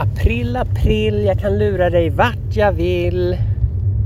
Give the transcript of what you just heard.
April, april, jag kan lura dig vart jag vill.